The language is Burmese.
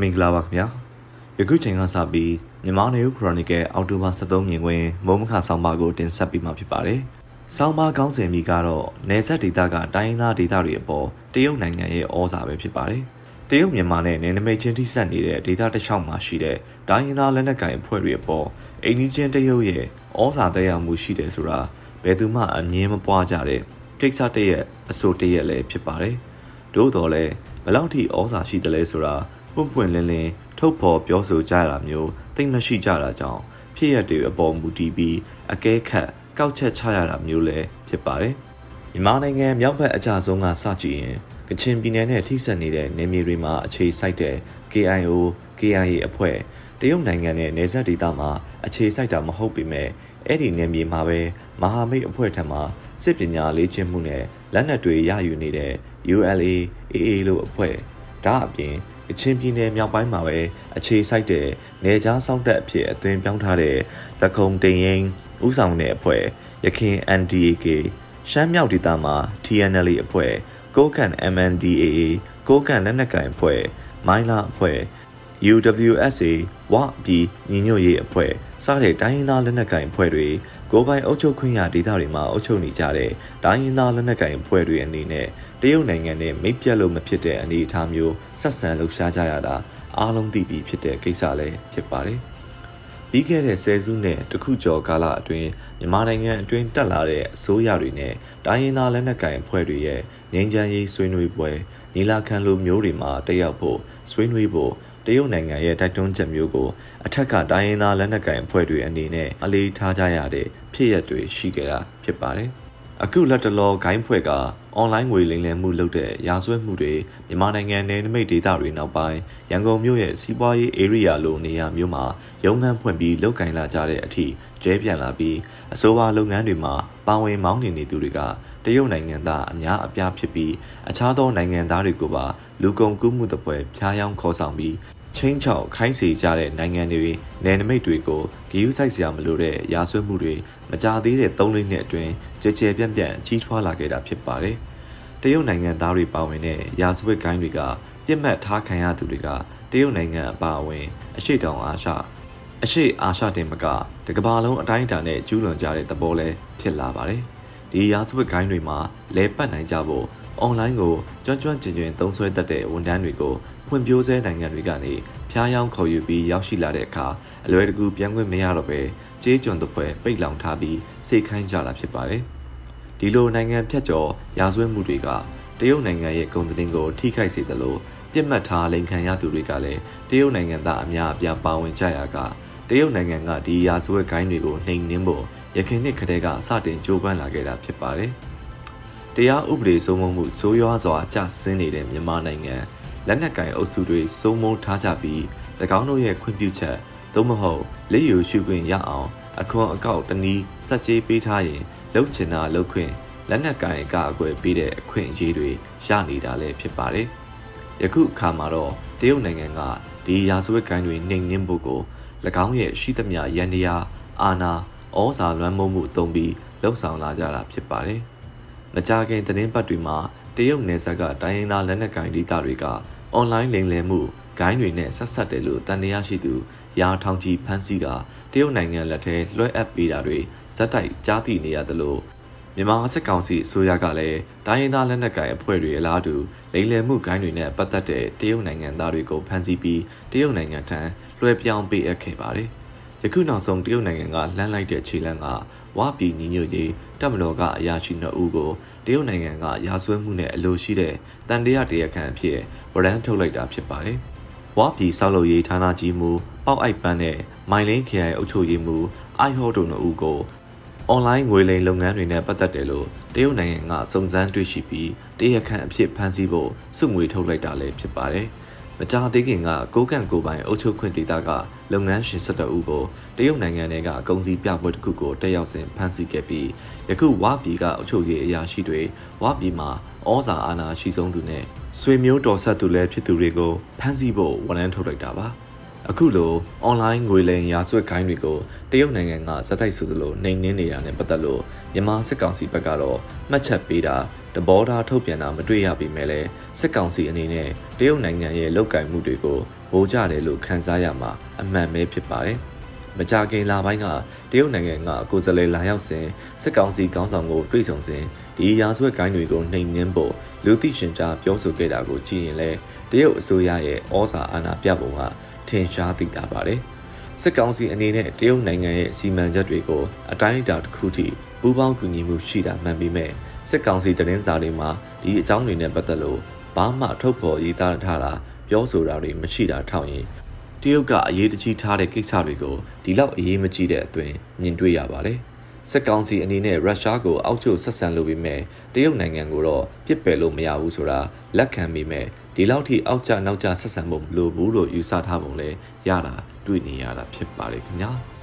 မင်္ဂလာပါခင်ဗျာယခုချိန်ကစပြီးမြန်မာနေဦးခရိုနီကယ်အောက်တိုဘာ23မြင်ကွင်းမုံမခဆောင်းပါကိုတင်ဆက်ပေးမှာဖြစ်ပါတယ်ဆောင်းပါကောင်းစင်မီကတော့နယ်စပ်ဒေသကတိုင်းရင်းသားဒေသတွေအပေါ်တရုတ်နိုင်ငံရဲ့ဩဇာပဲဖြစ်ပါတယ်တရုတ်မြန်မာနဲ့နယ်နိမိတ်ချင်းထိစပ်နေတဲ့ဒေသတစ်လျှောက်မှာရှိတဲ့တိုင်းရင်းသားလက်နက်ကိုင်အဖွဲ့တွေအပေါ်အိန္ဒိချင်းတရုတ်ရဲ့ဩဇာတက်ရောက်မှုရှိတယ်ဆိုတာဘယ်သူမှအမြင်မပွားကြတဲ့ကိစ္စတရဲ့အဆိုတရဲ့လည်းဖြစ်ပါတယ်သို့တော်လည်းဘလောက်ထိဩဇာရှိတယ်လဲဆိုတာ ပွန့်ပွန့်လင်းလင်းထုတ်ဖော်ပြောဆိုကြတာမျိုးသိမရှိကြတာကြောင့်ဖြစ်ရတွေအပေါ်မူတည်ပြီးအကဲခတ်ကောက်ချက်ချရတာမျိုးလည်းဖြစ်ပါတယ်မြန်မာနိုင်ငံမြောက်ဘက်အကြဆုံးကစကြည့်ရင်ကချင်ပြည်နယ်နဲ့ထိစပ်နေတဲ့နေမြေတွေမှာအခြေစိုက်တဲ့ KIO KIA အဖွဲ့တရုတ်နိုင်ငံနဲ့နယ်စပ်ဒေသမှာအခြေစိုက်တာမဟုတ်ပေမဲ့အဲ့ဒီနယ်မြေမှာပဲမဟာမိတ်အဖွဲ့ထံမှစစ်ပညာလေ့ကျင့်မှုနဲ့လက်နက်တွေရယူနေတဲ့ ULA AA လို့အဖွဲ့ဒါအပြင် ကချင်ပြည်နယ်မြောက်ပိုင်းမှာပဲအခြေစိုက်တဲ့နေကြားစောင့်တပ်အဖြစ်အသွင်ပြောင်းထားတဲ့သခုံတင်ရင်ဥဆောင်တဲ့အဖွဲ့ရခင် NDAK ရှမ်းမြောက်ဒေသမှာ TNL အဖွဲ့ကိုကန် MNDAA ကိုကန်လက်နက်ကိုင်အဖွဲ့မိုင်းလာအဖွဲ့ UWSA ဝပြည်ညီညွတ်ရေးအဖွဲ့စတဲ့တိုင်းရင်းသားလက်နက်ကိုင်အဖွဲ့တွေကိုပိုင်အုပ်ချုပ်ခွင့်ရဒေသတွေမှာအုပ်ချုပ်နေကြတဲ့တိုင်းရင်းသားလက်နက်ကိုင်အဖွဲ့တွေအနေနဲ့တရုတ်နိုင်ငံနဲ့မိတ်ပြတ်လို့မဖြစ်တဲ့အနေအထားမျိုးဆက်ဆံလှုပ်ရှားကြရတာအားလုံးသိပြီးဖြစ်တဲ့ကိစ္စလည်းဖြစ်ပါတယ်။ပြီးခဲ့တဲ့ဆယ်စုနှစ်တခုကျော်ကာလအတွင်းမြန်မာနိုင်ငံအတွင်းတက်လာတဲ့အစိုးရတွေနဲ့တိုင်းရင်းသားလက်နက်ကိုင်အဖွဲ့တွေရဲ့ငြိမ်းချမ်းရေးဆွေးနွေးပွဲညီလာခံလိုမျိုးတွေမှာတက်ရောက်ဖို့ဆွေးနွေးဖို့ တရုတ်နိုင်ငံရဲ့တိုက်တွန်းချက်မျိုးကိုအထက်ကတိုင်းရင်းသားလက်နက်ကိုင်အဖွဲ့တွေအနေနဲ့အလေးထားကြရတဲ့ဖြစ်ရပ်တွေရှိခဲ့တာဖြစ်ပါတယ်။အခုလက်တလောဂိုင်းဖွဲ့ကအွန်လိုင်းငွေလိမ်လည်မှုလုပ်တဲ့ရာဇဝတ်မှုတွေမြန်မာနိုင်ငံနယ်နိမိတ်ဒေသတွေနောက်ပိုင်းရန်ကုန်မြို့ရဲ့စီးပွားရေး area လိုနေရာမျိုးမှာရုံးခန်းဖွင့်ပြီးလုပ်ကင်လာကြတဲ့အထိကျဲပြန်လာပြီးအဆိုပါလုပ်ငန်းတွေမှာပါဝင်မောင်းနေနေသူတွေကတရုတ်နိုင်ငံသားအများအပြားဖြစ်ပြီးအခြားသောနိုင်ငံသားတွေကိုပါလူကုန်ကူးမှုတပွဲဖျားယောင်းခေါ်ဆောင်ပြီး ချင်းချောက်ခိုင်းစေကြတဲ့နိုင်ငံတွေနယ်နိမိတ်တွေကိုဂီယူဆိုင်စရာမလိုတဲ့ရာဆွဲမှုတွေမကြသေးတဲ့၃နှစ်အတွင်းကြဲကြဲပြန့်ပြန့်ကြီးထွားလာခဲ့တာဖြစ်ပါတယ်။တရုတ်နိုင်ငံသားတွေပါဝင်တဲ့ရာဇဝတ်ကိုင်းတွေကပြစ်မှတ်ထားခံရသူတွေကတရုတ်နိုင်ငံအပါအဝင် အရှိတောင်အာရှအရှိအာရှတင်မကတကဘာလုံးအတိုင်းအတာနဲ့ကျူးလွန်ကြတဲ့သဘောလဲဖြစ်လာပါတယ်။ဒီရာဇဝတ်ကိုင်းတွေမှာလဲပတ်နိုင်ကြဖို့ အွန်လိုင်းကိုကျွမ်းကျွမ်းကျင်ကျင်သုံးစွဲတတ်တဲ့ဝန်ထမ်းတွေကိုဖွံ့ဖြိုးဆဲနိုင်ငံတွေကနေဖျားယောင်းခေါ်ယူပြီးရောက်ရှိလာတဲ့အခါအလွယ်တကူပြန်ခွင့်မရတော့ပဲကြေးကျွန်တပွဲပိတ်လောင်ထားပြီးစိတ်ခိုင်းကြတာဖြစ်ပါတယ်။ဒီလိုနိုင်ငံဖြတ်ကျော်ရာဇဝတ်မှုတွေကတရုတ်နိုင်ငံရဲ့ဂုဏ်သတင်းကိုထိခိုက်စေသလိုပြစ်မှတ်ထားလိန်ခံရသူတွေကလည်းတရုတ်နိုင်ငံသားအများအပြားပါဝင်ကြရကတရုတ်နိုင်ငံကဒီရာဇဝတ်ဂိုင်းတွေကိုနှိမ်နင်းဖို့ရခိုင်နှစ်ကတည်းကစတင်ကြိုးပမ်းလာခဲ့တာဖြစ်ပါတယ်။ တရားဥပဒေစိုးမိုးမှုစိုးရွားစွာကျဆင်းနေတဲ့မြန်မာနိုင်ငံလက်နက်ကင်အုပ်စုတွေစိုးမိုးထားကြပြီး၎င်းတို့ရဲ့ခွင့်ပြုချက်သို့မဟုတ်လက်ယူရှုခွင့်ရအောင်အခွန်အကောက်တနည်းစက်ကြေးပေးထားရင်လှုပ်ချင်တာလှုပ်ခွင့်လက်နက်ကင်အကအကွယ်ပေးတဲ့အခွင့်အရေးတွေရနေတာလည်းဖြစ်ပါတယ်။ယခုအခါမှာတော့တရုတ်နိုင်ငံကဒီရာဇဝတ်ကိုင်းတွေနှိမ်နင်းဖို့ကို၎င်းရဲ့ရှိသမျှရန်တရားအာဏာဩဇာလွှမ်းမိုးမှုအုံပြီးလှုပ်ဆောင်လာကြတာဖြစ်ပါတယ်။ မကြာခင်သတင်းပတ်တွေမှာတရုတ်နယ်စပ်ကတိုင်းရင်းသားလက်နက်ကိုင်ဒေသတွေကအွန်လိုင်းလိမ်လည်မှုဂိုင်းတွေနဲ့ဆက်ဆက်တယ်လို့တန်တရားရှိသူရာထောင်ကြီးဖမ်းဆီးကတရုတ်နိုင်ငံလက်ထဲလွှဲအပ်ပေးတာတွေဇက်တိုက်ကြားသိနေရတယ်လို့မြန်မာစစ်ကောင်စီအစိုးရကလည်းတိုင်းရင်းသားလက်နက်ကိုင်အဖွဲ့တွေအလားတူလိမ်လည်မှုဂိုင်းတွေနဲ့ပတ်သက်တဲ့တရုတ်နိုင်ငံသားတွေကိုဖမ်းဆီးပြီးတရုတ်နိုင်ငံထံလွှဲပြောင်းပေးအပ်ခဲ့ပါတယ်။ယခုနောက်ဆုံးတရုတ်နိုင်ငံကလှမ်းလိုက်တဲ့ခြေလှမ်းက ဝါပြည်ညီညွတ်ရေးတပ်မတော်ကအရာရှိနှစ်ဦးကိုတရုတ်နိုင်ငံကရာဇဝတ်မှုနဲ့အလိုရှိတဲ့တန်တရားတရားခံအဖြစ်ဝရမ်းထုတ်လိုက်တာဖြစ်ပါတယ်။ဝါပြည်ဆောက်လုပ်ရေးဌာနကြီးမှပေါက်အိုက်ပန်းနဲ့မိုင်လင်းခရိုင်အုပ်ချုပ်ရေးမှအိုက်ဟော့တို့နှစ်ဦးကိုအွန်လိုင်းငွေလိမ်လုပ်ငန်းတွေနဲ့ပတ်သက်တယ်လို့တရုတ်နိုင်ငံကစုံစမ်းတွေ့ရှိပြီးတရားခံအဖြစ်ဖမ်းဆီးဖို့စုငွေထုတ်လိုက်တာလည်းဖြစ်ပါတယ်။ မကြာသေးခင်ကကိုကန့်ကိုပိုင်အုပ်ချုပ်ခွင့်ဒေသကလုပ်ငန်းရှင်၁၁ဦးကိုတရုတ်နိုင်ငံထဲကအကုံစီပြပွဲတစ်ခုကိုတက်ရောက်စဉ်ဖမ်းဆီးခဲ့ပြီးယခုဝါပြည်ကအုပ်ချုပ်ရေးအရာရှိတွေဝါပြည်မှာဩဇာအာဏာရှိဆုံးသူနဲ့ဆွေမျိုးတော်ဆက်သူလည်းဖြစ်သူတွေကိုဖမ်းဆီးဖို့ဝန်ထမ်းထုတ်လိုက်တာပါ အခုလို online ငွေလိမ်ရာဇဝတ်ခိုင်းတွေကိုတရုတ်နိုင်ငံကစတိုက်ဆိုသလိုနှိမ်နင်းနေတာနဲ့ပတ်သက်လို့မြန်မာစစ်ကောင်စီဘက်ကတော့မှတ်ချက်ပေးတာတဘောထားထုတ်ပြန်တာမတွေ့ရပေမဲ့လည်းစစ်ကောင်စီအနေနဲ့တရုတ်နိုင်ငံရဲ့လုပ်ကင်မှုတွေကိုဗိုလ်ကြတယ်လို့ခန်းစားရမှာအမှန်ပဲဖြစ်ပါတယ်။မကြခင်လပိုင်းကတရုတ်နိုင်ငံကကိုယ်စားလှယ်လာရောက်စဉ်စစ်ကောင်စီကောင်းဆောင်ကိုတွေ့ဆုံစဉ်ဒီရာဇဝတ်ကိုင်းတွေကိုနှိမ်နင်းဖို့လူသိရှင်ကြားပြောဆိုခဲ့တာကိုကြည့်ရင်လည်းတရုတ်အစိုးရရဲ့ဩဇာအာဏာပြပုံက ထင်ရှားသိတာပါတယ်။စစ်ကောင်စီအနေနဲ့တရုတ်နိုင်ငံရဲ့စီမံချက်တွေကိုအတိုင်းအတာတစ်ခုထိပူးပေါင်းကူညီမှုရှိတာမှန်ပေမဲ့စစ်ကောင်စီတရင်စာတွေမှာဒီအကြောင်းတွေနဲ့ပတ်သက်လို့ဘာမှထုတ်ဖော်ရေးသားထားတာပြောဆိုတာတွေမရှိတာထောက်ရင်တရုတ်ကအရေးတကြီးထားတဲ့ကိစ္စတွေကိုဒီလောက်အရေးမကြီးတဲ့အသွင်မြင်တွေ့ရပါတယ်။ စစ်ကောင်စီအနေနဲ့ရုရှားကိုအောက်ချုပ်ဆက်ဆံလို့ပြီးမဲ့တရုတ်နိုင်ငံကိုတော့ပြစ်ပယ်လို့မရဘူးဆိုတာလက်ခံပြီးမဲ့ဒီလောက်ထိအောက်ကျနောက်ကျဆက်ဆံဖို့မလိုဘူးလို့ယူဆထားပုံလဲရတာတွေ့နေရတာဖြစ်ပါတယ်ခင်ဗျာ။